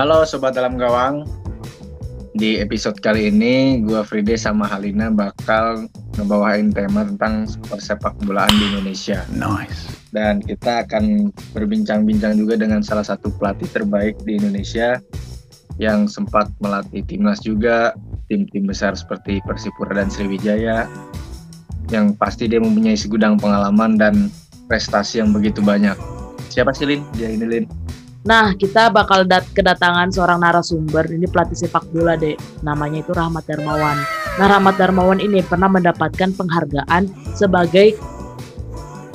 Halo Sobat Dalam Gawang, di episode kali ini gue Fride sama Halina bakal ngebawain tema tentang persepak bolaan di Indonesia. Nice. Dan kita akan berbincang-bincang juga dengan salah satu pelatih terbaik di Indonesia yang sempat melatih timnas juga, tim-tim besar seperti Persipura dan Sriwijaya, yang pasti dia mempunyai segudang pengalaman dan prestasi yang begitu banyak. Siapa sih Lin? Dia ini Lin. Nah, kita bakal dat kedatangan seorang narasumber, ini pelatih sepak bola deh, namanya itu Rahmat Darmawan. Nah, Rahmat Darmawan ini pernah mendapatkan penghargaan sebagai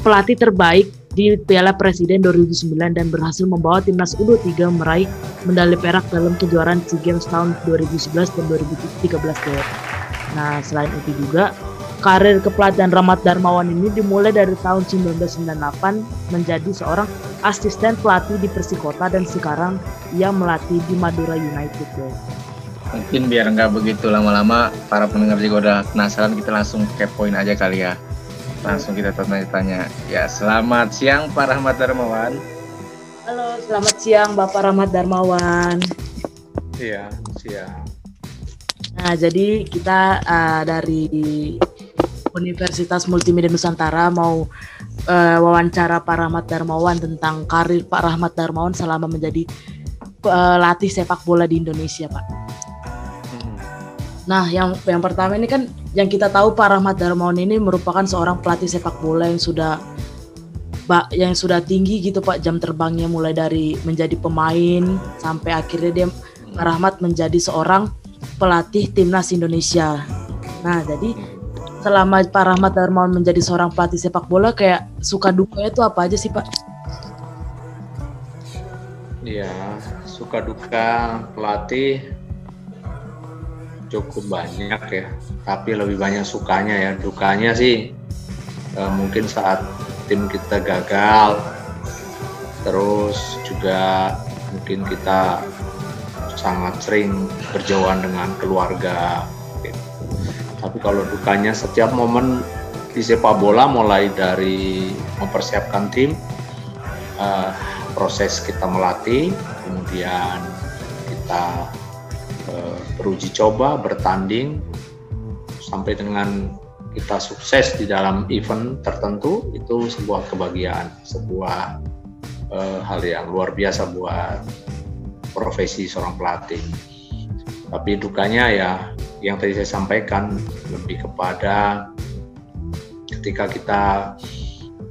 pelatih terbaik di Piala Presiden 2009 dan berhasil membawa timnas U23 meraih medali perak dalam kejuaraan SEA Games tahun 2011 dan 2013 deh. Nah, selain itu juga karir kepelatihan Rahmat Darmawan ini dimulai dari tahun 1998 menjadi seorang asisten pelatih di Persikota dan sekarang ia melatih di Madura United. Mungkin biar nggak begitu lama-lama, para pendengar juga udah penasaran, kita langsung kepoin aja kali ya. Langsung kita tanya-tanya. Ya, selamat siang Pak Rahmat Darmawan. Halo, selamat siang Bapak Rahmat Darmawan. Iya, siang. Nah, jadi kita uh, dari Universitas Multimedia Nusantara mau uh, wawancara Pak Rahmat Darmawan tentang karir Pak Rahmat Darmawan selama menjadi pelatih uh, sepak bola di Indonesia, Pak. Hmm. Nah, yang yang pertama ini kan yang kita tahu Pak Rahmat Darmawan ini merupakan seorang pelatih sepak bola yang sudah yang sudah tinggi gitu Pak jam terbangnya mulai dari menjadi pemain sampai akhirnya dia Pak Rahmat menjadi seorang pelatih timnas Indonesia. Nah, jadi selama Pak Rahmat Darmawan menjadi seorang pelatih sepak bola kayak suka dukanya itu apa aja sih Pak? Iya, suka duka pelatih cukup banyak ya, tapi lebih banyak sukanya ya. Dukanya sih eh, mungkin saat tim kita gagal, terus juga mungkin kita sangat sering berjauhan dengan keluarga tapi kalau dukanya setiap momen di sepak bola mulai dari mempersiapkan tim uh, proses kita melatih kemudian kita uh, beruji coba bertanding sampai dengan kita sukses di dalam event tertentu itu sebuah kebahagiaan sebuah uh, hal yang luar biasa buat profesi seorang pelatih. Tapi dukanya ya yang tadi saya sampaikan lebih kepada ketika kita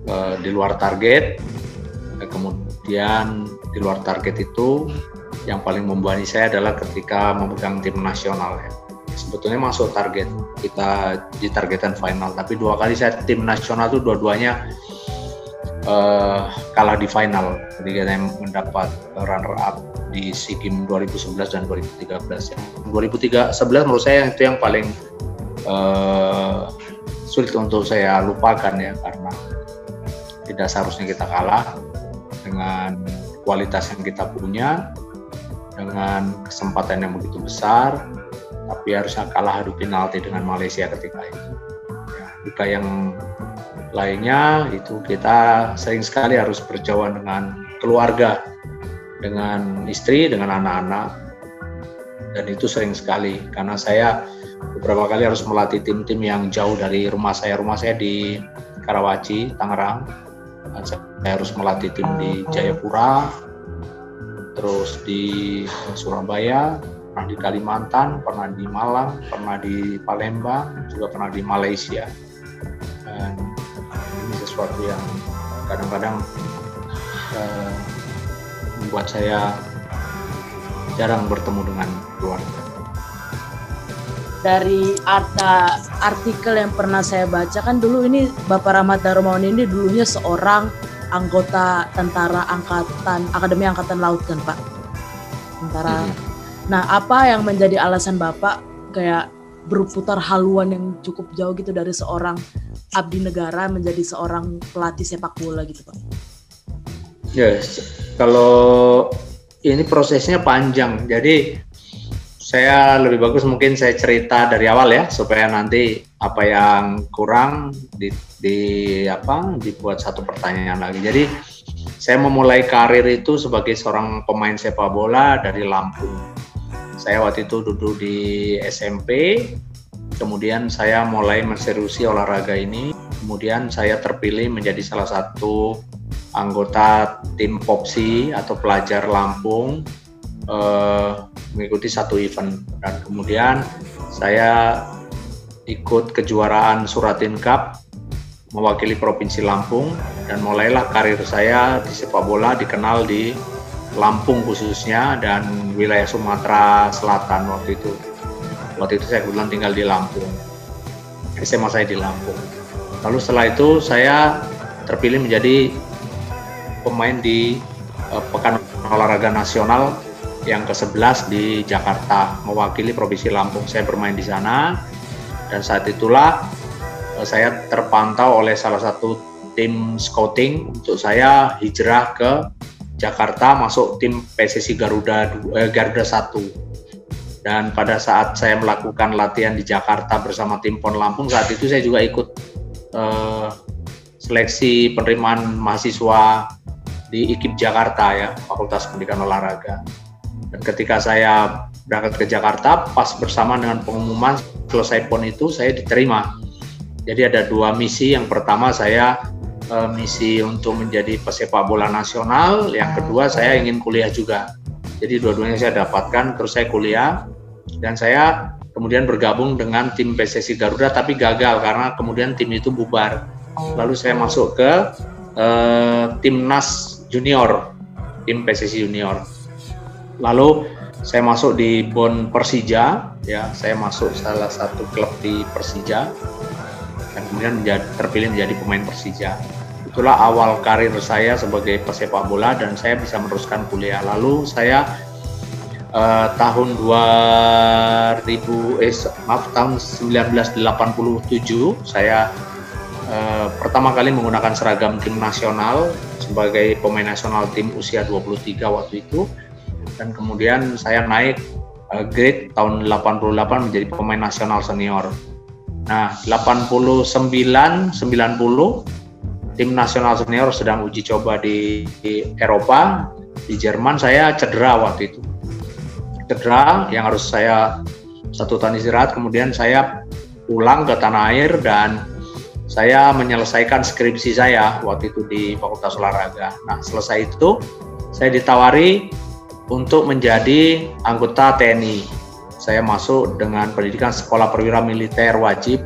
uh, di luar target uh, kemudian di luar target itu yang paling membebani saya adalah ketika memegang tim nasional ya. sebetulnya masuk target kita di targetan final tapi dua kali saya tim nasional itu dua-duanya uh, kalah di final ketika saya mendapat runner up di SEA Games 2011 dan 2013 ya. 2011 menurut saya itu yang paling uh, sulit untuk saya lupakan ya karena tidak seharusnya kita kalah dengan kualitas yang kita punya dengan kesempatan yang begitu besar tapi harusnya kalah adu penalti dengan Malaysia ketika itu ya, duka yang lainnya itu kita sering sekali harus berjauhan dengan keluarga dengan istri, dengan anak-anak, dan itu sering sekali karena saya beberapa kali harus melatih tim-tim yang jauh dari rumah saya. Rumah saya di Karawaci, Tangerang. Dan saya harus melatih tim di Jayapura, terus di Surabaya, pernah di Kalimantan, pernah di Malang, pernah di Palembang, juga pernah di Malaysia. Sesuatu yang kadang-kadang uh, membuat saya jarang bertemu dengan keluarga. Dari arta, artikel yang pernah saya baca kan dulu ini Bapak Rahmat Darmawan ini dulunya seorang anggota tentara angkatan Akademi Angkatan Laut kan Pak. Tentara. Hmm. Nah, apa yang menjadi alasan Bapak kayak berputar haluan yang cukup jauh gitu dari seorang abdi negara menjadi seorang pelatih sepak bola gitu Pak? Yes, kalau ini prosesnya panjang, jadi saya lebih bagus mungkin saya cerita dari awal ya supaya nanti apa yang kurang di, di apa dibuat satu pertanyaan lagi. Jadi saya memulai karir itu sebagai seorang pemain sepak bola dari Lampung. Saya waktu itu duduk di SMP, kemudian saya mulai menseriusi olahraga ini. Kemudian saya terpilih menjadi salah satu anggota tim Popsi atau pelajar Lampung eh, mengikuti satu event dan kemudian saya ikut kejuaraan Suratin Cup mewakili Provinsi Lampung dan mulailah karir saya di sepak bola dikenal di Lampung khususnya dan wilayah Sumatera Selatan waktu itu. Waktu itu saya kebetulan tinggal di Lampung. SMA saya di Lampung. Lalu setelah itu saya terpilih menjadi pemain di uh, Pekan Olahraga Nasional yang ke-11 di Jakarta mewakili Provinsi Lampung. Saya bermain di sana dan saat itulah Eh, saya terpantau oleh salah satu tim scouting untuk saya hijrah ke Jakarta masuk tim PSSI Garuda eh, Garuda 1 dan pada saat saya melakukan latihan di Jakarta bersama tim PON Lampung saat itu saya juga ikut eh, seleksi penerimaan mahasiswa di IKIP Jakarta ya Fakultas Pendidikan Olahraga. Dan ketika saya berangkat ke Jakarta pas bersama dengan pengumuman selesai PON itu saya diterima. Jadi ada dua misi. Yang pertama saya uh, misi untuk menjadi pesepak bola nasional. Yang kedua saya ingin kuliah juga. Jadi dua-duanya saya dapatkan. Terus saya kuliah dan saya kemudian bergabung dengan tim PSSI Garuda tapi gagal karena kemudian tim itu bubar. Lalu saya masuk ke uh, timnas junior, tim PSSI junior. Lalu saya masuk di Bon Persija, ya saya masuk salah satu klub di Persija dan kemudian menjadi, terpilih menjadi pemain Persija. Itulah awal karir saya sebagai pesepak bola dan saya bisa meneruskan kuliah. Lalu saya uh, tahun 2000 eh maaf tahun 1987 saya uh, pertama kali menggunakan seragam tim nasional sebagai pemain nasional tim usia 23 waktu itu dan kemudian saya naik uh, grade tahun 88 menjadi pemain nasional senior Nah, 89 90 tim nasional senior sedang uji coba di, di Eropa, di Jerman saya cedera waktu itu. Cedera yang harus saya satu tahun istirahat, kemudian saya pulang ke tanah air dan saya menyelesaikan skripsi saya waktu itu di Fakultas Olahraga. Nah, selesai itu saya ditawari untuk menjadi anggota TNI saya masuk dengan pendidikan sekolah perwira militer wajib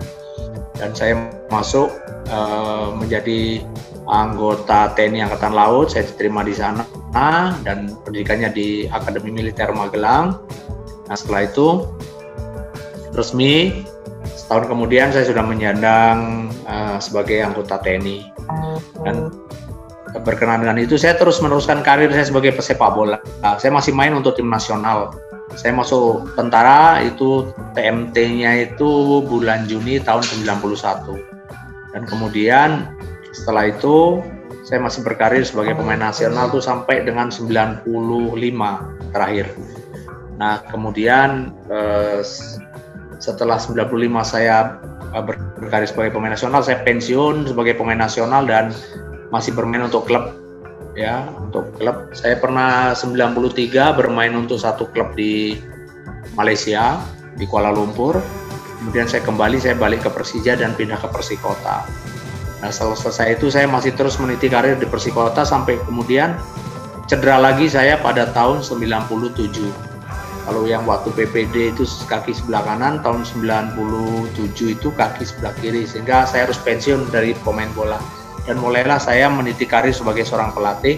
dan saya masuk uh, menjadi anggota TNI Angkatan Laut. Saya diterima di sana dan pendidikannya di Akademi Militer Magelang. Nah setelah itu resmi setahun kemudian saya sudah menyandang uh, sebagai anggota TNI dan berkenan dengan itu saya terus meneruskan karir saya sebagai pesepak bola. Saya masih main untuk tim nasional saya masuk tentara itu TMT-nya itu bulan Juni tahun 91 dan kemudian setelah itu saya masih berkarir sebagai pemain nasional tuh sampai dengan 95 terakhir. Nah kemudian eh, setelah 95 saya eh, berkarir sebagai pemain nasional, saya pensiun sebagai pemain nasional dan masih bermain untuk klub ya untuk klub. Saya pernah 93 bermain untuk satu klub di Malaysia di Kuala Lumpur. Kemudian saya kembali saya balik ke Persija dan pindah ke Persikota. Nah setelah selesai itu saya masih terus meniti karir di Persikota sampai kemudian cedera lagi saya pada tahun 97. Kalau yang waktu PPD itu kaki sebelah kanan, tahun 97 itu kaki sebelah kiri sehingga saya harus pensiun dari pemain bola dan mulailah saya meniti karir sebagai seorang pelatih.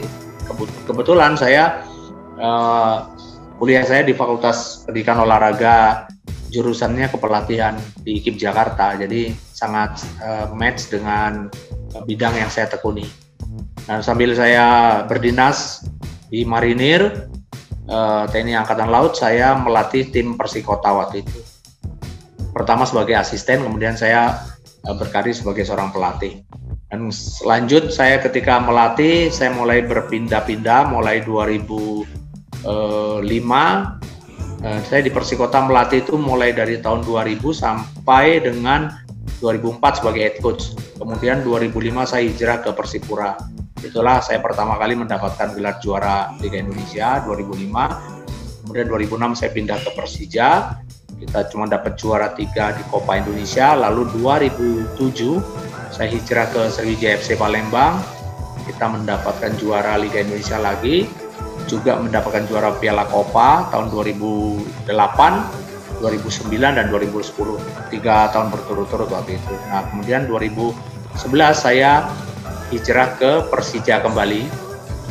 Kebetulan saya uh, kuliah saya di Fakultas Pendidikan Olahraga jurusannya kepelatihan di IKIP Jakarta. Jadi sangat uh, match dengan bidang yang saya tekuni. Dan sambil saya berdinas di Marinir uh, TNI Angkatan Laut, saya melatih tim Persikota waktu itu. Pertama sebagai asisten, kemudian saya uh, berkarir sebagai seorang pelatih. Dan lanjut saya ketika melatih, saya mulai berpindah-pindah mulai 2005 eh, saya di Persikota melatih itu mulai dari tahun 2000 sampai dengan 2004 sebagai head coach. Kemudian 2005 saya hijrah ke Persipura. Itulah saya pertama kali mendapatkan gelar juara Liga Indonesia 2005. Kemudian 2006 saya pindah ke Persija. Kita cuma dapat juara tiga di Copa Indonesia. Lalu 2007 saya hijrah ke Sriwijaya FC Palembang. Kita mendapatkan juara Liga Indonesia lagi. Juga mendapatkan juara Piala Copa tahun 2008 2009 dan 2010 tiga tahun berturut-turut waktu itu. Nah kemudian 2011 saya hijrah ke Persija kembali.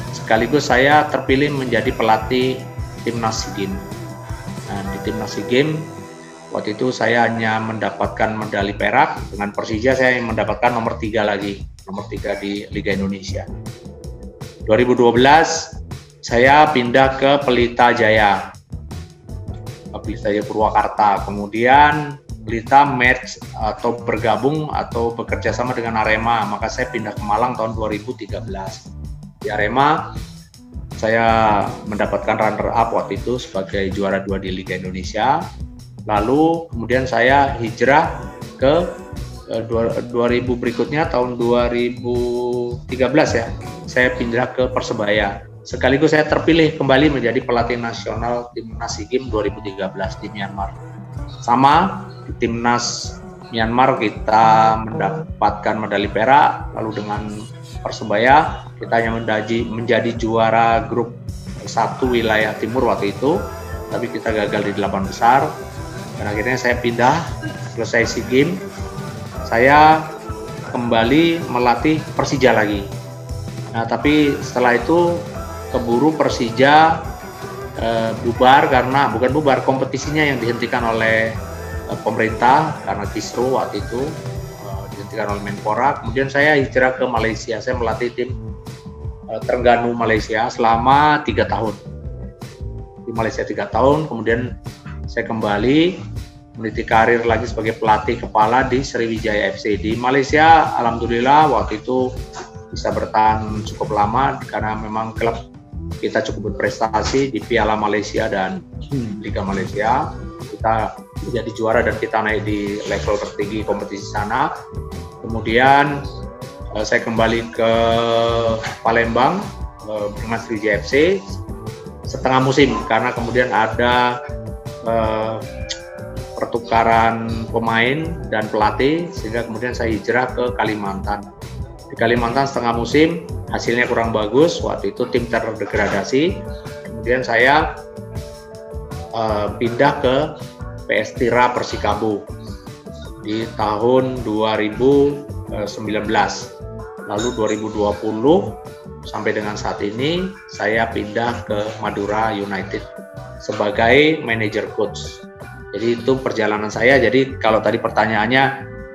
Sekaligus saya terpilih menjadi pelatih timnas SEA. Nah, di timnas SEA Games waktu itu saya hanya mendapatkan medali perak dengan Persija saya mendapatkan nomor tiga lagi, nomor tiga di Liga Indonesia. 2012 saya pindah ke Pelita Jaya Pelita Jaya Purwakarta. Kemudian Pelita match atau bergabung atau bekerja sama dengan Arema, maka saya pindah ke Malang tahun 2013. Di Arema saya mendapatkan runner up waktu itu sebagai juara dua di Liga Indonesia. Lalu kemudian saya hijrah ke 2000 eh, berikutnya tahun 2013 ya. Saya pindah ke Persebaya Sekaligus saya terpilih kembali menjadi pelatih nasional timnas SEA Games 2013 di Myanmar. Sama timnas Myanmar kita mendapatkan medali perak, lalu dengan Persebaya kita hanya menjadi, menjadi juara grup satu wilayah timur waktu itu, tapi kita gagal di delapan besar. Dan akhirnya saya pindah, selesai SEA Games, saya kembali melatih Persija lagi. Nah, tapi setelah itu keburu Persija uh, bubar karena bukan bubar kompetisinya yang dihentikan oleh uh, pemerintah karena kisru waktu itu uh, dihentikan oleh Menpora. Kemudian saya hijrah ke Malaysia. Saya melatih tim uh, Terengganu Malaysia selama tiga tahun. Di Malaysia tiga tahun. Kemudian saya kembali meniti karir lagi sebagai pelatih kepala di Sriwijaya FC di Malaysia. Alhamdulillah waktu itu bisa bertahan cukup lama karena memang klub kita cukup berprestasi di Piala Malaysia dan Liga Malaysia. Kita menjadi juara dan kita naik di level tertinggi kompetisi sana. Kemudian uh, saya kembali ke Palembang uh, dengan Sriwijaya FC setengah musim karena kemudian ada uh, pertukaran pemain dan pelatih sehingga kemudian saya hijrah ke Kalimantan. Di Kalimantan setengah musim hasilnya kurang bagus waktu itu tim terdegradasi kemudian saya uh, pindah ke PS Tira Persikabo di tahun 2019 lalu 2020 sampai dengan saat ini saya pindah ke Madura United sebagai manager coach jadi itu perjalanan saya jadi kalau tadi pertanyaannya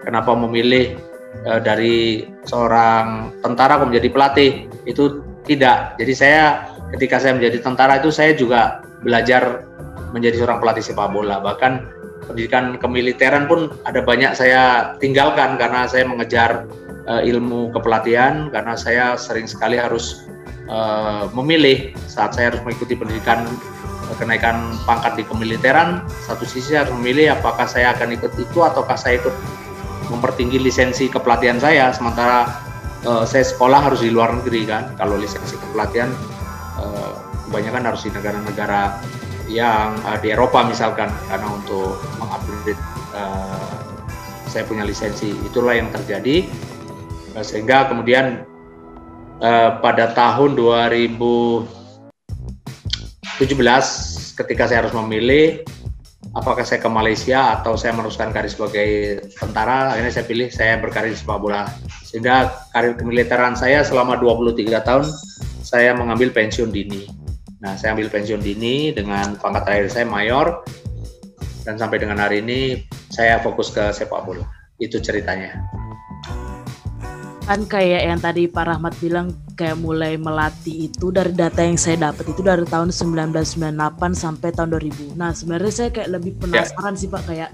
kenapa memilih uh, dari seorang tentara kok menjadi pelatih itu tidak. Jadi saya ketika saya menjadi tentara itu saya juga belajar menjadi seorang pelatih sepak bola. Bahkan pendidikan kemiliteran pun ada banyak saya tinggalkan karena saya mengejar uh, ilmu kepelatihan karena saya sering sekali harus uh, memilih saat saya harus mengikuti pendidikan kenaikan pangkat di kemiliteran. Satu sisi harus memilih apakah saya akan ikut itu ataukah saya ikut mempertinggi lisensi kepelatihan saya. Sementara uh, saya sekolah harus di luar negeri kan. Kalau lisensi kepelatihan uh, kebanyakan harus di negara-negara yang uh, di Eropa misalkan karena untuk mengupgrade uh, saya punya lisensi itulah yang terjadi. Uh, sehingga kemudian uh, pada tahun 2017 ketika saya harus memilih apakah saya ke Malaysia atau saya meneruskan karir sebagai tentara akhirnya saya pilih saya berkarir di sepak bola. Sehingga karir kemiliteran saya selama 23 tahun saya mengambil pensiun dini nah saya ambil pensiun dini dengan pangkat terakhir saya mayor dan sampai dengan hari ini saya fokus ke sepak bola itu ceritanya kan kayak yang tadi Pak Rahmat bilang kayak mulai melatih itu dari data yang saya dapat itu dari tahun 1998 sampai tahun 2000. Nah sebenarnya saya kayak lebih penasaran yeah. sih Pak kayak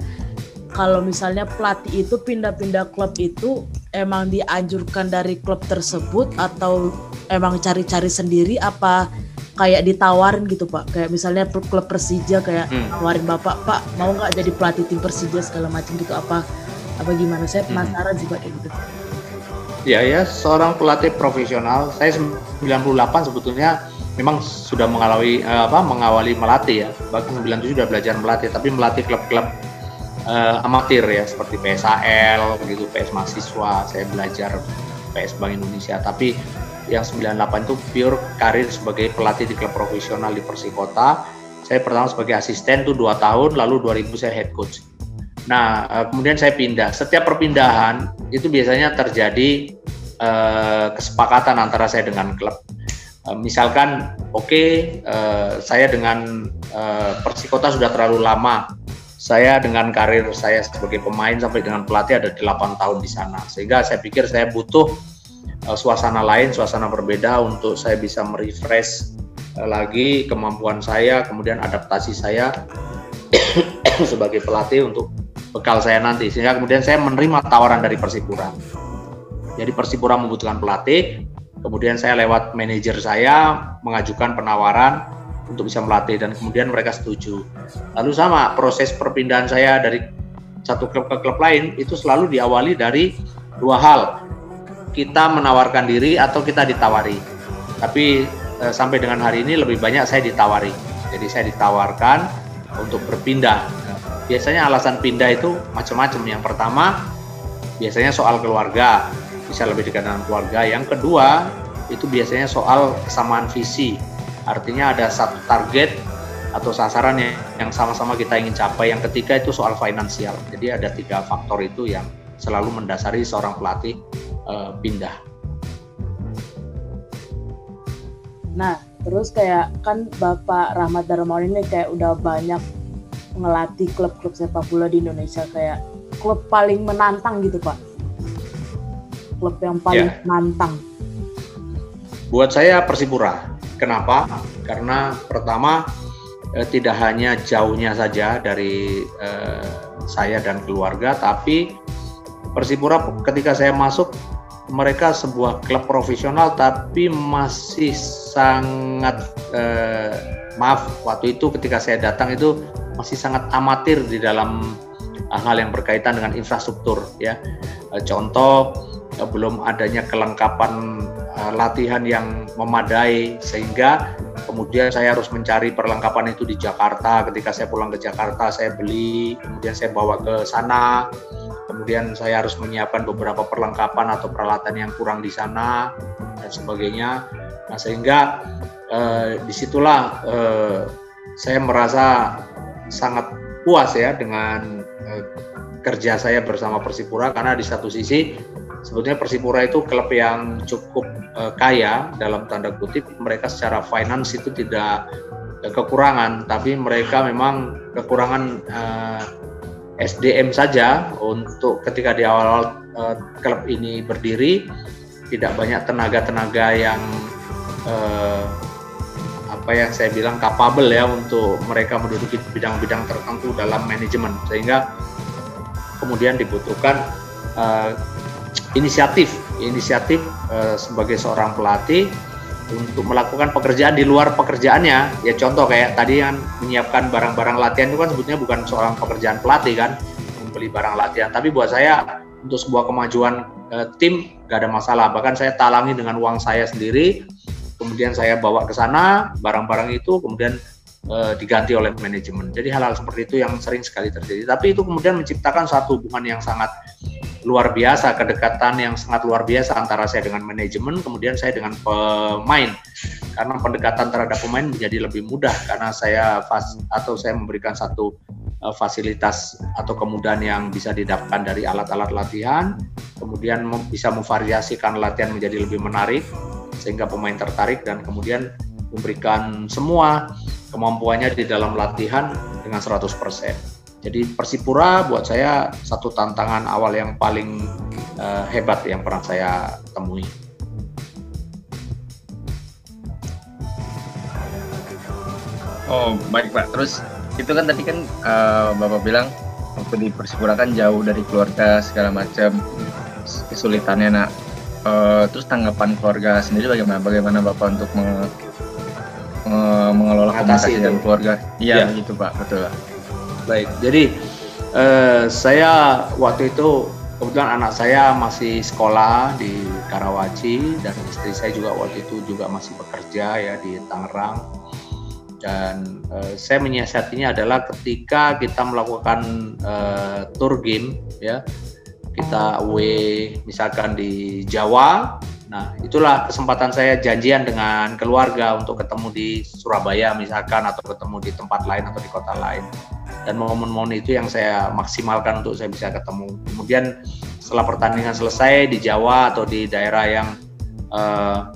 kalau misalnya pelatih itu pindah-pindah klub itu emang dianjurkan dari klub tersebut atau emang cari-cari sendiri apa kayak ditawarin gitu pak kayak misalnya klub Persija kayak hmm. nawarin bapak pak mau nggak jadi pelatih tim Persija segala macam gitu apa apa gimana saya hmm. penasaran hmm. sih pak kayak gitu Ya ya, seorang pelatih profesional. Saya 98 sebetulnya memang sudah mengalami uh, apa mengawali melatih ya. Bahkan 97 sudah belajar melatih, tapi melatih klub-klub uh, amatir ya seperti PSAL begitu, PS mahasiswa. Saya belajar PS Bank Indonesia, tapi yang 98 itu pure karir sebagai pelatih di klub profesional di Persikota. Saya pertama sebagai asisten tuh dua tahun, lalu 2000 saya head coach. Nah, eh, kemudian saya pindah. Setiap perpindahan itu biasanya terjadi uh, kesepakatan antara saya dengan klub. Uh, misalkan, oke, okay, uh, saya dengan uh, Persikota sudah terlalu lama. Saya dengan karir saya sebagai pemain sampai dengan pelatih ada 8 tahun di sana. Sehingga saya pikir saya butuh uh, suasana lain, suasana berbeda untuk saya bisa merefresh uh, lagi kemampuan saya, kemudian adaptasi saya sebagai pelatih untuk bekal saya nanti sehingga kemudian saya menerima tawaran dari Persipura. Jadi Persipura membutuhkan pelatih, kemudian saya lewat manajer saya mengajukan penawaran untuk bisa melatih dan kemudian mereka setuju. Lalu sama proses perpindahan saya dari satu klub ke klub lain itu selalu diawali dari dua hal. Kita menawarkan diri atau kita ditawari. Tapi e, sampai dengan hari ini lebih banyak saya ditawari. Jadi saya ditawarkan untuk berpindah biasanya alasan pindah itu macam-macam. Yang pertama, biasanya soal keluarga, bisa lebih dekat dengan keluarga. Yang kedua, itu biasanya soal kesamaan visi. Artinya ada satu target atau sasaran yang sama-sama kita ingin capai. Yang ketiga itu soal finansial. Jadi ada tiga faktor itu yang selalu mendasari seorang pelatih uh, pindah. Nah, terus kayak kan Bapak Rahmat Darmawan ini kayak udah banyak ngelatih klub-klub sepak bola di Indonesia kayak klub paling menantang gitu pak klub yang paling yeah. menantang buat saya Persipura kenapa karena pertama eh, tidak hanya jauhnya saja dari eh, saya dan keluarga tapi Persipura ketika saya masuk mereka sebuah klub profesional tapi masih sangat eh, maaf waktu itu ketika saya datang itu masih sangat amatir di dalam uh, hal yang berkaitan dengan infrastruktur ya. Uh, contoh uh, belum adanya kelengkapan latihan yang memadai sehingga kemudian saya harus mencari perlengkapan itu di Jakarta. Ketika saya pulang ke Jakarta saya beli, kemudian saya bawa ke sana. Kemudian saya harus menyiapkan beberapa perlengkapan atau peralatan yang kurang di sana dan sebagainya. Nah, sehingga eh, di situlah eh, saya merasa sangat puas ya dengan uh, kerja saya bersama Persipura karena di satu sisi sebetulnya Persipura itu klub yang cukup uh, kaya dalam tanda kutip. Mereka secara finance itu tidak uh, kekurangan tapi mereka memang kekurangan uh, SDM saja untuk ketika di awal uh, klub ini berdiri tidak banyak tenaga-tenaga yang uh, apa yang saya bilang capable ya untuk mereka menduduki bidang-bidang tertentu dalam manajemen. Sehingga kemudian dibutuhkan uh, inisiatif inisiatif uh, sebagai seorang pelatih untuk melakukan pekerjaan di luar pekerjaannya. Ya contoh kayak tadi yang menyiapkan barang-barang latihan itu kan sebetulnya bukan seorang pekerjaan pelatih kan membeli barang latihan. Tapi buat saya untuk sebuah kemajuan uh, tim gak ada masalah. Bahkan saya talangi dengan uang saya sendiri kemudian saya bawa ke sana barang-barang itu kemudian e, diganti oleh manajemen. Jadi hal-hal seperti itu yang sering sekali terjadi. Tapi itu kemudian menciptakan satu hubungan yang sangat luar biasa, kedekatan yang sangat luar biasa antara saya dengan manajemen, kemudian saya dengan pemain. Karena pendekatan terhadap pemain menjadi lebih mudah karena saya fas atau saya memberikan satu uh, fasilitas atau kemudahan yang bisa didapatkan dari alat-alat latihan, kemudian bisa memvariasikan latihan menjadi lebih menarik sehingga pemain tertarik dan kemudian memberikan semua kemampuannya di dalam latihan dengan 100%. Jadi Persipura buat saya satu tantangan awal yang paling uh, hebat yang pernah saya temui. Oh baik Pak. Terus itu kan tadi kan uh, Bapak bilang waktu di Persipura kan jauh dari keluarga segala macam kesulitannya. Nah Uh, terus tanggapan keluarga sendiri bagaimana? Bagaimana bapak untuk menge, mengelola komunikasi dan keluarga? Iya, ya. gitu pak, betul. Baik, jadi uh, saya waktu itu kebetulan anak saya masih sekolah di Karawaci dan istri saya juga waktu itu juga masih bekerja ya di Tangerang dan uh, saya menyiasatinya adalah ketika kita melakukan uh, tour game ya kita away misalkan di Jawa nah itulah kesempatan saya janjian dengan keluarga untuk ketemu di Surabaya misalkan atau ketemu di tempat lain atau di kota lain dan momen-momen itu yang saya maksimalkan untuk saya bisa ketemu. Kemudian setelah pertandingan selesai di Jawa atau di daerah yang uh,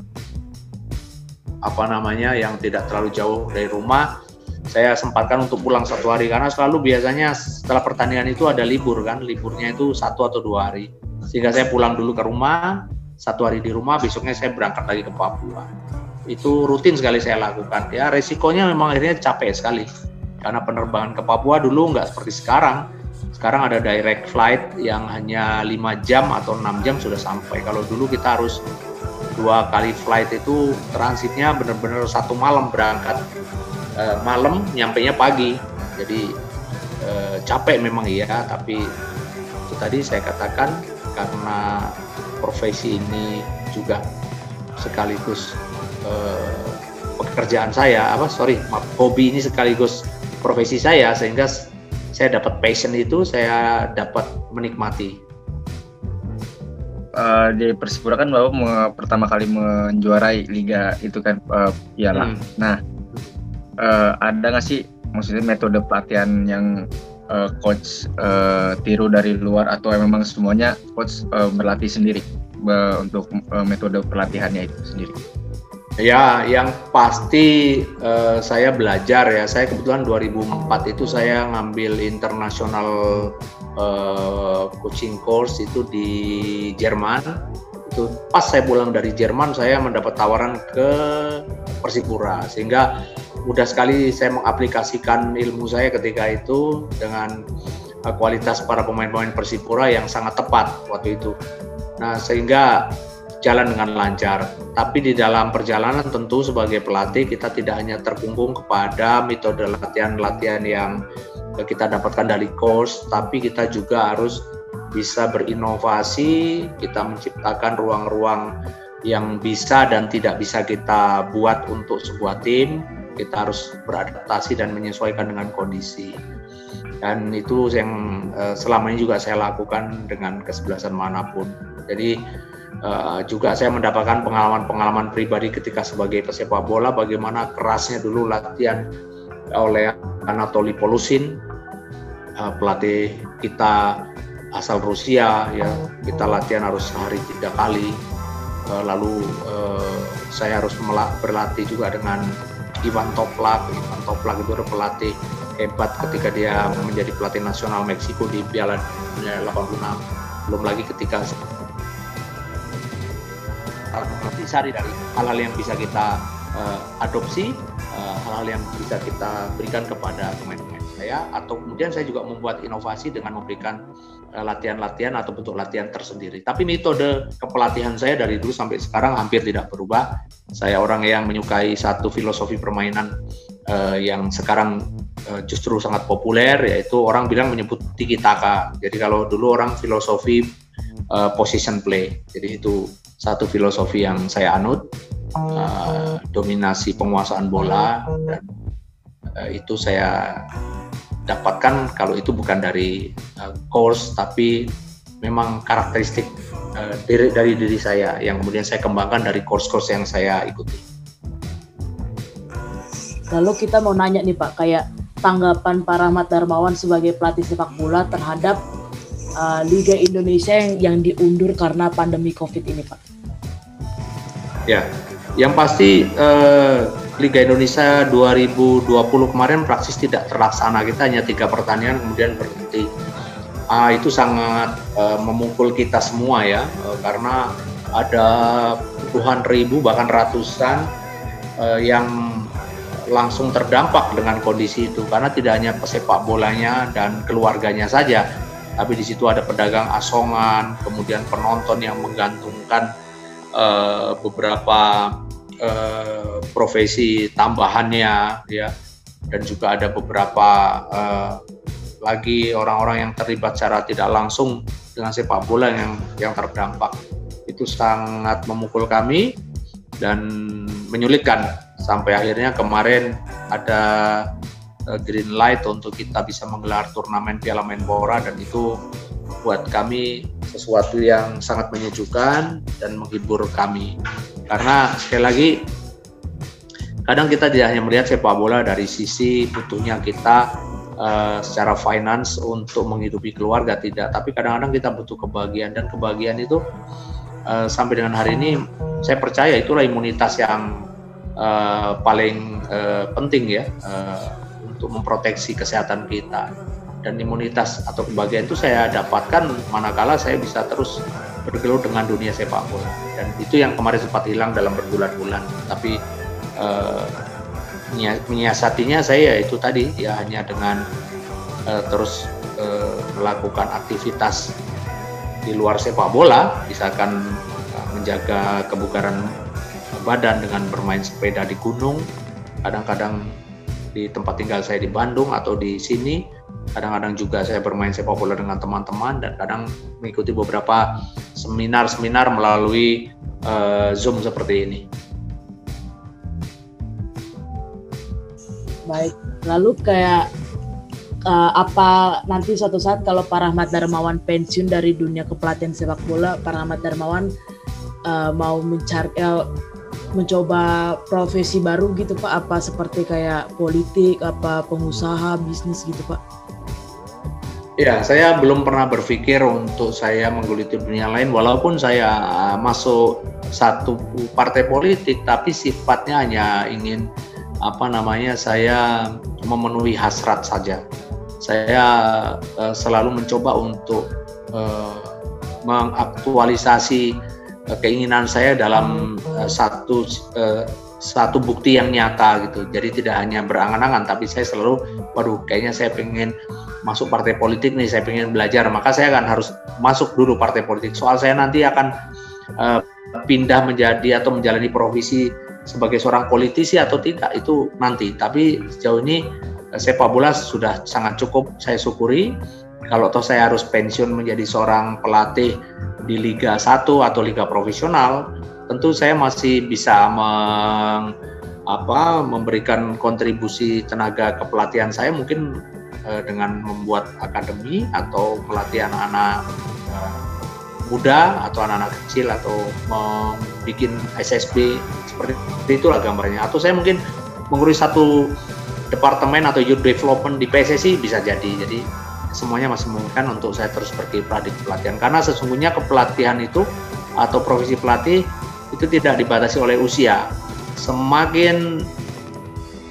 apa namanya yang tidak terlalu jauh dari rumah, saya sempatkan untuk pulang satu hari karena selalu biasanya setelah pertandingan itu ada libur kan, liburnya itu satu atau dua hari. Sehingga saya pulang dulu ke rumah, satu hari di rumah, besoknya saya berangkat lagi ke Papua. Itu rutin sekali saya lakukan. Ya resikonya memang akhirnya capek sekali karena penerbangan ke Papua dulu nggak seperti sekarang. Sekarang ada direct flight yang hanya 5 jam atau 6 jam sudah sampai. Kalau dulu kita harus dua kali flight itu transitnya benar-benar satu malam berangkat e, malam nyampe nya pagi jadi e, capek memang iya tapi itu tadi saya katakan karena profesi ini juga sekaligus e, pekerjaan saya apa sorry hobi ini sekaligus profesi saya sehingga saya dapat passion itu saya dapat menikmati uh, di Persipura kan bapak me, pertama kali menjuarai liga itu kan uh, piala. Hmm. Nah, uh, ada nggak sih maksudnya metode pelatihan yang uh, coach uh, tiru dari luar atau memang semuanya coach uh, berlatih sendiri uh, untuk uh, metode pelatihannya itu sendiri? Ya, yang pasti uh, saya belajar ya. Saya kebetulan 2004 itu saya ngambil internasional uh, coaching course itu di Jerman. Itu pas saya pulang dari Jerman saya mendapat tawaran ke Persipura sehingga mudah sekali saya mengaplikasikan ilmu saya ketika itu dengan uh, kualitas para pemain-pemain Persipura yang sangat tepat waktu itu. Nah, sehingga jalan dengan lancar. Tapi di dalam perjalanan tentu sebagai pelatih kita tidak hanya terkungkung kepada metode latihan-latihan yang kita dapatkan dari course, tapi kita juga harus bisa berinovasi, kita menciptakan ruang-ruang yang bisa dan tidak bisa kita buat untuk sebuah tim. Kita harus beradaptasi dan menyesuaikan dengan kondisi. Dan itu yang eh, selama ini juga saya lakukan dengan kesebelasan mana pun. Jadi Uh, juga saya mendapatkan pengalaman-pengalaman pribadi ketika sebagai pesepak bola bagaimana kerasnya dulu latihan oleh Anatoly Polusin uh, pelatih kita asal Rusia ya. Kita latihan harus sehari tiga kali. Uh, lalu uh, saya harus berlatih juga dengan Ivan Toplak. Ivan Toplak itu adalah pelatih hebat ketika dia menjadi pelatih nasional Meksiko di Piala Dunia 86 belum lagi ketika disari dari hal-hal yang bisa kita uh, adopsi, eh, hal-hal uh, yang bisa kita berikan kepada pemain-pemain saya, atau kemudian saya juga membuat inovasi dengan memberikan eh, latihan-latihan uh, atau bentuk latihan tersendiri. Tapi metode kepelatihan saya dari dulu sampai sekarang hampir tidak berubah. Saya orang yang menyukai satu filosofi permainan uh, yang sekarang uh, justru sangat populer, yaitu orang bilang menyebut tiki taka. Jadi kalau dulu orang filosofi uh, position play, jadi itu satu filosofi yang saya anut uh, dominasi penguasaan bola dan uh, itu saya dapatkan kalau itu bukan dari uh, course tapi memang karakteristik uh, dari, dari diri saya yang kemudian saya kembangkan dari course-course yang saya ikuti. Lalu kita mau nanya nih Pak, kayak tanggapan Pak Rahmat Darmawan sebagai pelatih sepak bola terhadap uh, Liga Indonesia yang, yang diundur karena pandemi COVID ini Pak? Ya, yang pasti eh, Liga Indonesia 2020 kemarin praksis tidak terlaksana. Kita hanya tiga pertandingan kemudian berhenti. Ah, itu sangat eh, memukul kita semua ya, eh, karena ada puluhan ribu bahkan ratusan eh, yang langsung terdampak dengan kondisi itu karena tidak hanya pesepak bolanya dan keluarganya saja, tapi di situ ada pedagang asongan, kemudian penonton yang menggantungkan uh, beberapa uh, profesi tambahannya ya dan juga ada beberapa uh, lagi orang-orang yang terlibat secara tidak langsung dengan sepak bola yang yang terdampak. Itu sangat memukul kami dan menyulitkan sampai akhirnya kemarin ada uh, green light untuk kita bisa menggelar turnamen Piala Menpora dan itu buat kami sesuatu yang sangat menyejukkan dan menghibur kami. Karena sekali lagi kadang kita tidak hanya melihat sepak bola dari sisi butuhnya kita uh, secara finance untuk menghidupi keluarga tidak tapi kadang-kadang kita butuh kebahagiaan. Dan kebahagiaan itu uh, sampai dengan hari ini saya percaya itulah imunitas yang uh, paling uh, penting ya uh, untuk memproteksi kesehatan kita dan imunitas atau kebahagiaan itu saya dapatkan manakala saya bisa terus bergelut dengan dunia sepak bola. Dan itu yang kemarin sempat hilang dalam berbulan-bulan. Tapi uh, menyiasatinya saya itu tadi ya hanya dengan uh, terus uh, melakukan aktivitas di luar sepak bola. Misalkan uh, menjaga kebugaran badan dengan bermain sepeda di gunung. Kadang-kadang di tempat tinggal saya di Bandung atau di sini kadang-kadang juga saya bermain sepak bola dengan teman-teman dan kadang mengikuti beberapa seminar-seminar melalui uh, Zoom seperti ini. Baik, lalu kayak uh, apa nanti suatu saat kalau Pak Rahmat Darmawan pensiun dari dunia kepelatihan sepak bola, Pak Rahmat Darmawan uh, mau mencari uh, mencoba profesi baru gitu Pak, apa seperti kayak politik, apa pengusaha, bisnis gitu Pak? Ya, saya belum pernah berpikir untuk saya menggeluti dunia lain, walaupun saya masuk satu partai politik, tapi sifatnya hanya ingin apa namanya saya memenuhi hasrat saja. Saya uh, selalu mencoba untuk uh, mengaktualisasi keinginan saya dalam uh, satu uh, satu bukti yang nyata gitu. Jadi tidak hanya berangan-angan, tapi saya selalu, waduh, kayaknya saya pengen masuk partai politik nih, saya pengen belajar, maka saya akan harus masuk dulu partai politik. Soal saya nanti akan uh, pindah menjadi atau menjalani profesi sebagai seorang politisi atau tidak itu nanti. Tapi sejauh ini eh, sepak bola sudah sangat cukup saya syukuri. Kalau toh saya harus pensiun menjadi seorang pelatih di Liga 1 atau Liga profesional, tentu saya masih bisa meng, apa, memberikan kontribusi tenaga kepelatihan saya mungkin eh, dengan membuat akademi atau melatih anak-anak eh, muda atau anak-anak kecil atau membuat SSB seperti itulah gambarnya. Atau saya mungkin mengurus satu departemen atau youth development di PSSI bisa jadi. Jadi semuanya masih memungkinkan untuk saya terus berkiprah di pelatihan karena sesungguhnya kepelatihan itu atau profesi pelatih itu tidak dibatasi oleh usia semakin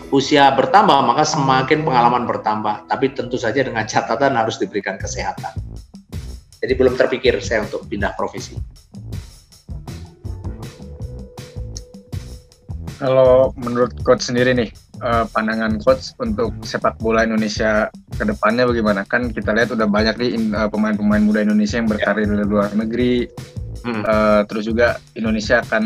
usia bertambah maka semakin pengalaman bertambah tapi tentu saja dengan catatan harus diberikan kesehatan jadi belum terpikir saya untuk pindah profesi Kalau menurut coach sendiri nih, uh, pandangan coach untuk sepak bola Indonesia ke depannya bagaimana? Kan kita lihat udah banyak nih uh, pemain-pemain muda Indonesia yang berkarir di luar negeri. Hmm. Uh, terus juga Indonesia akan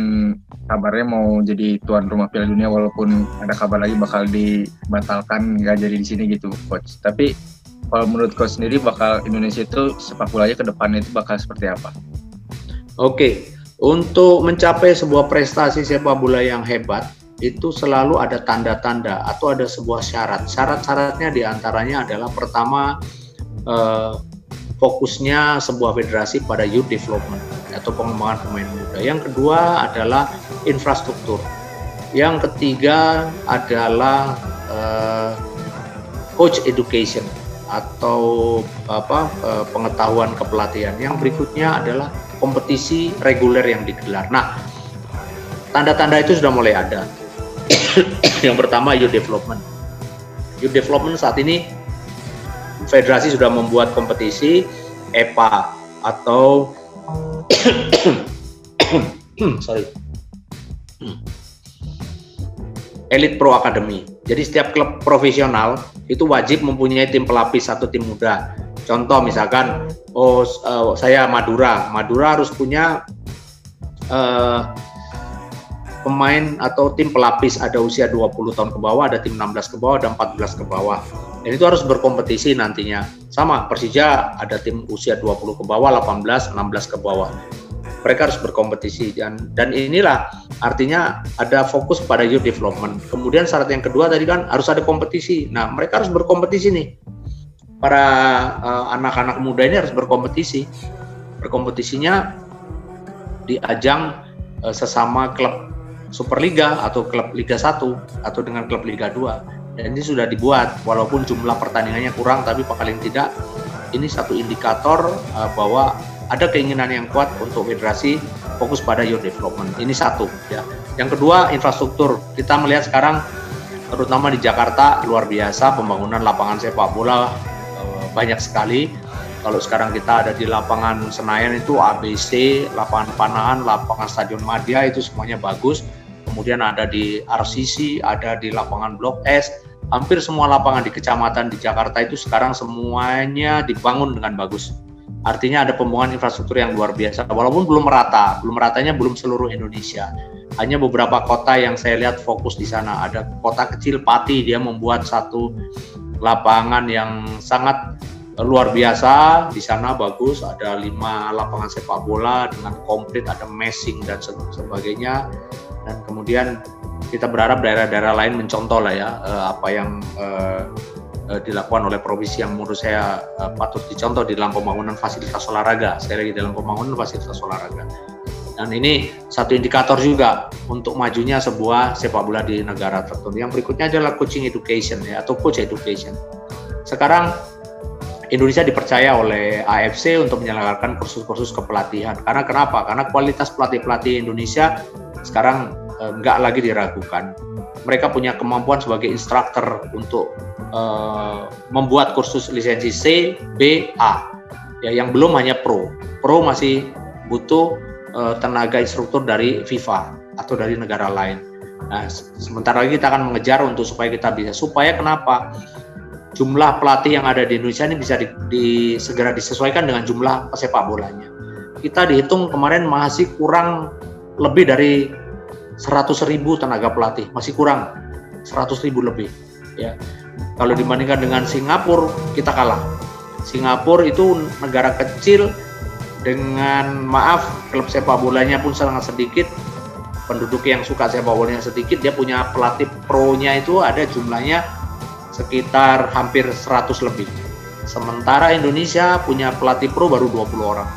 kabarnya mau jadi tuan rumah Piala Dunia walaupun ada kabar lagi bakal dibatalkan nggak jadi di sini gitu coach. Tapi kalau menurut coach sendiri bakal Indonesia itu sepak bolanya ke depannya itu bakal seperti apa? Oke, untuk mencapai sebuah prestasi sepak bola yang hebat, itu selalu ada tanda-tanda atau ada sebuah syarat. Syarat-syaratnya di antaranya adalah pertama eh, fokusnya sebuah federasi pada youth development atau pengembangan pemain muda. Yang kedua adalah infrastruktur. Yang ketiga adalah eh, coach education atau apa eh, pengetahuan kepelatihan. Yang berikutnya adalah kompetisi reguler yang digelar. Nah, tanda-tanda itu sudah mulai ada. yang pertama youth development. Youth development saat ini federasi sudah membuat kompetisi EPA atau sorry. Elite Pro Academy. Jadi setiap klub profesional itu wajib mempunyai tim pelapis atau tim muda. Contoh misalkan, oh uh, saya Madura, Madura harus punya uh, pemain atau tim pelapis ada usia 20 tahun ke bawah, ada tim 16 ke bawah, ada 14 ke bawah. Dan itu harus berkompetisi nantinya. sama Persija ada tim usia 20 ke bawah, 18, 16 ke bawah. Mereka harus berkompetisi dan dan inilah artinya ada fokus pada youth development. Kemudian syarat yang kedua tadi kan harus ada kompetisi. Nah, mereka harus berkompetisi nih. Para eh, anak-anak uh, muda ini harus berkompetisi. Berkompetisinya di ajang uh, sesama klub Superliga atau klub Liga 1 atau dengan klub Liga 2 dan ini sudah dibuat walaupun jumlah pertandingannya kurang tapi paling tidak ini satu indikator uh, bahwa ada keinginan yang kuat untuk federasi fokus pada youth development. Ini satu ya. Yang kedua infrastruktur. Kita melihat sekarang terutama di Jakarta luar biasa pembangunan lapangan sepak bola uh, banyak sekali. Kalau sekarang kita ada di lapangan Senayan itu ABC, lapangan Panahan, lapangan Stadion Madia itu semuanya bagus. Kemudian ada di RCC, ada di lapangan Blok S. Hampir semua lapangan di kecamatan di Jakarta itu sekarang semuanya dibangun dengan bagus. Artinya ada pembangunan infrastruktur yang luar biasa. Walaupun belum merata, belum meratanya belum seluruh Indonesia. Hanya beberapa kota yang saya lihat fokus di sana. Ada kota kecil Pati, dia membuat satu lapangan yang sangat luar biasa di sana bagus ada lima lapangan sepak bola dengan komplit ada messing dan sebagainya dan kemudian kita berharap daerah-daerah lain mencontoh lah ya eh, apa yang eh, eh, dilakukan oleh provinsi yang menurut saya patut dicontoh di dalam pembangunan fasilitas olahraga saya lagi dalam pembangunan fasilitas olahraga dan ini satu indikator juga untuk majunya sebuah sepak bola di negara tertentu. Yang berikutnya adalah coaching education ya atau coach education. Sekarang Indonesia dipercaya oleh AFC untuk menyelenggarakan kursus-kursus kepelatihan. Karena kenapa? Karena kualitas pelatih-pelatih Indonesia sekarang eh, nggak lagi diragukan. Mereka punya kemampuan sebagai instruktur untuk eh, membuat kursus lisensi C, B, A. Ya, yang belum hanya pro. Pro masih butuh eh, tenaga instruktur dari FIFA atau dari negara lain. Nah, sementara lagi kita akan mengejar untuk supaya kita bisa. Supaya kenapa? Jumlah pelatih yang ada di Indonesia ini bisa di, di, segera disesuaikan dengan jumlah pesepak bolanya. Kita dihitung kemarin masih kurang lebih dari 100 ribu tenaga pelatih, masih kurang 100 ribu lebih. Ya, kalau dibandingkan dengan Singapura kita kalah. Singapura itu negara kecil dengan maaf klub sepak bolanya pun sangat sedikit penduduk yang suka sepak bolanya sedikit dia punya pelatih pro-nya itu ada jumlahnya sekitar hampir 100 lebih. Sementara Indonesia punya pelatih pro baru 20 orang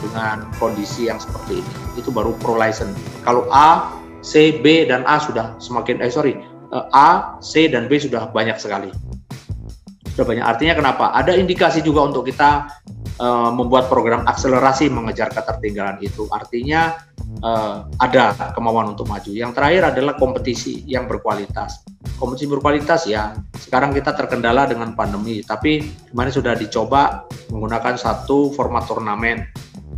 dengan kondisi yang seperti ini. Itu baru pro license. Kalau A, C, B dan A sudah semakin eh sorry eh, A, C dan B sudah banyak sekali. Sudah banyak. Artinya kenapa? Ada indikasi juga untuk kita uh, membuat program akselerasi mengejar ketertinggalan itu. Artinya uh, ada kemauan untuk maju. Yang terakhir adalah kompetisi yang berkualitas kompetisi berkualitas ya. Sekarang kita terkendala dengan pandemi, tapi kemarin sudah dicoba menggunakan satu format turnamen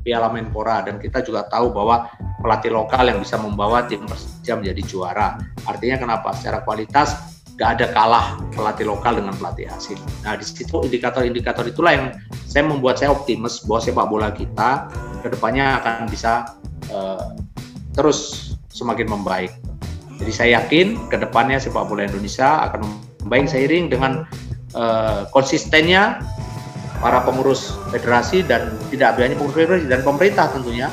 Piala Menpora dan kita juga tahu bahwa pelatih lokal yang bisa membawa tim Persija menjadi juara. Artinya kenapa? Secara kualitas gak ada kalah pelatih lokal dengan pelatih asing. Nah di situ indikator-indikator itulah yang saya membuat saya optimis bahwa sepak bola kita ke depannya akan bisa uh, terus semakin membaik. Jadi saya yakin ke depannya sepak bola Indonesia akan membaik seiring dengan uh, konsistennya para pengurus federasi dan tidak hanya pengurus federasi dan pemerintah tentunya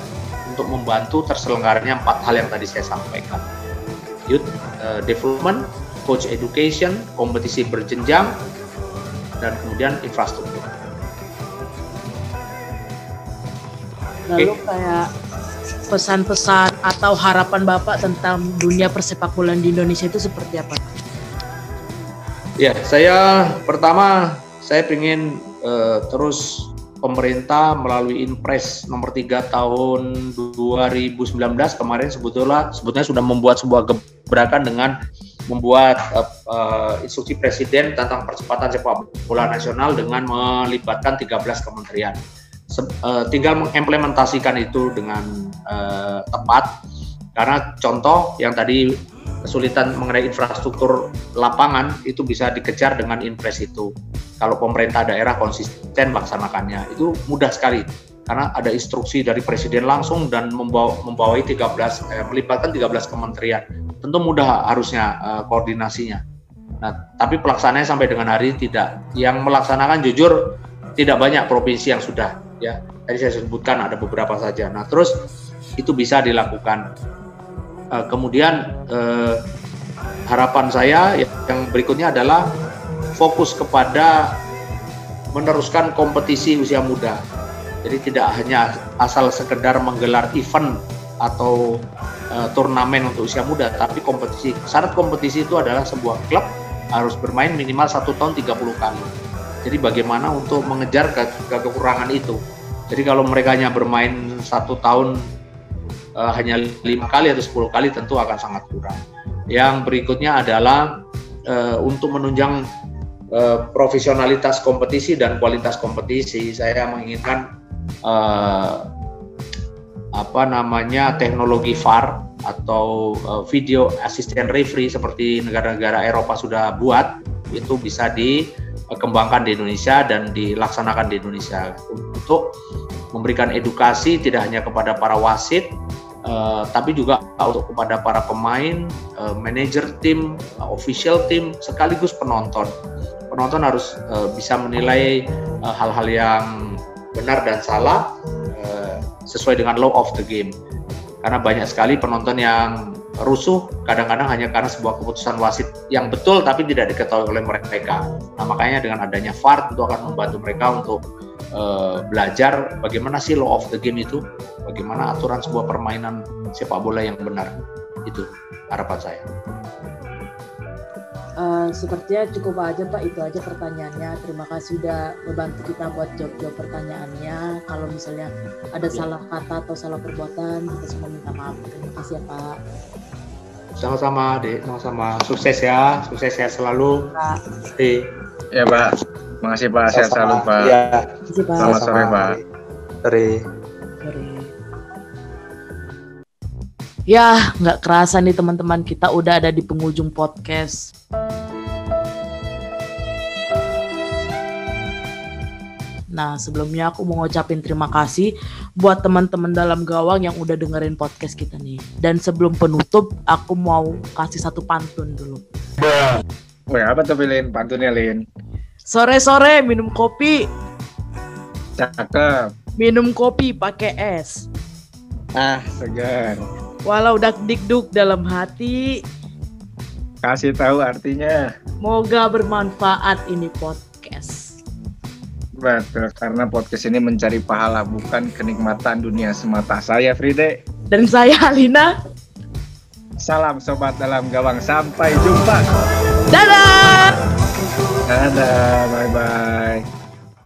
untuk membantu terselenggaranya empat hal yang tadi saya sampaikan. Youth uh, development, coach education, kompetisi berjenjang, dan kemudian infrastruktur. Lalu kayak pesan-pesan atau harapan Bapak tentang dunia persepak bolaan di Indonesia itu seperti apa? Ya, saya pertama saya ingin uh, terus pemerintah melalui Impres nomor 3 tahun 2019 kemarin sebetulnya sebetulnya sudah membuat sebuah gebrakan dengan membuat uh, uh, instruksi presiden tentang percepatan sepak bola nasional dengan melibatkan 13 kementerian. Uh, tinggal mengimplementasikan itu dengan uh, tepat. Karena contoh yang tadi kesulitan mengenai infrastruktur lapangan itu bisa dikejar dengan impres itu. Kalau pemerintah daerah konsisten melaksanakannya itu mudah sekali. Karena ada instruksi dari presiden langsung dan membawa membawai 13 eh, melibatkan 13 kementerian tentu mudah harusnya uh, koordinasinya nah tapi pelaksanaannya sampai dengan hari tidak yang melaksanakan jujur tidak banyak provinsi yang sudah ya. Tadi saya sebutkan ada beberapa saja. Nah, terus itu bisa dilakukan. Uh, kemudian uh, harapan saya yang berikutnya adalah fokus kepada meneruskan kompetisi usia muda. Jadi tidak hanya asal sekedar menggelar event atau uh, turnamen untuk usia muda, tapi kompetisi. Syarat kompetisi itu adalah sebuah klub harus bermain minimal satu tahun 30 kali. Jadi bagaimana untuk mengejar ke, ke kekurangan itu? Jadi kalau mereka hanya bermain satu tahun uh, hanya lima kali atau 10 kali tentu akan sangat kurang. Yang berikutnya adalah uh, untuk menunjang uh, profesionalitas kompetisi dan kualitas kompetisi, saya menginginkan uh, apa namanya teknologi VAR atau uh, video assistant referee seperti negara-negara Eropa sudah buat itu bisa dikembangkan di Indonesia dan dilaksanakan di Indonesia untuk memberikan edukasi tidak hanya kepada para wasit Uh, tapi juga untuk kepada para pemain, uh, manajer tim, uh, official tim, sekaligus penonton. Penonton harus uh, bisa menilai hal-hal uh, yang benar dan salah sesuai dengan law of the game. Karena banyak sekali penonton yang rusuh kadang-kadang hanya karena sebuah keputusan wasit yang betul tapi tidak diketahui oleh mereka. Nah makanya dengan adanya VAR itu akan membantu mereka untuk uh, belajar bagaimana sih law of the game itu, bagaimana aturan sebuah permainan sepak bola yang benar. Itu harapan saya. Uh, sepertinya cukup aja Pak, itu aja pertanyaannya. Terima kasih sudah membantu kita buat jawab-jawab pertanyaannya. Kalau misalnya ada ya. salah kata atau salah perbuatan, kita semua minta maaf. Terima kasih ya Pak. Sama-sama, Dek. Sama-sama. Sukses ya. Sukses ya selalu. Pak. Ya, Pak. Makasih Pak, sehat selalu Pak. Iya. Selamat sore Pak. Sore. Ya, nggak kerasa nih teman-teman kita udah ada di penghujung podcast. Nah, sebelumnya aku mau ngucapin terima kasih buat teman-teman dalam gawang yang udah dengerin podcast kita nih. Dan sebelum penutup, aku mau kasih satu pantun dulu. Wah, apa tuh Lin? Pantunnya Lin? Sore-sore minum kopi. Cakep. Minum kopi pakai es. Ah, segar. Walau dak dikduk dalam hati. Kasih tahu artinya. Moga bermanfaat ini podcast. Betul, karena podcast ini mencari pahala bukan kenikmatan dunia semata. Saya Fride. Dan saya Alina. Salam sobat dalam gawang. Sampai jumpa. Dadah. Dadah, bye bye.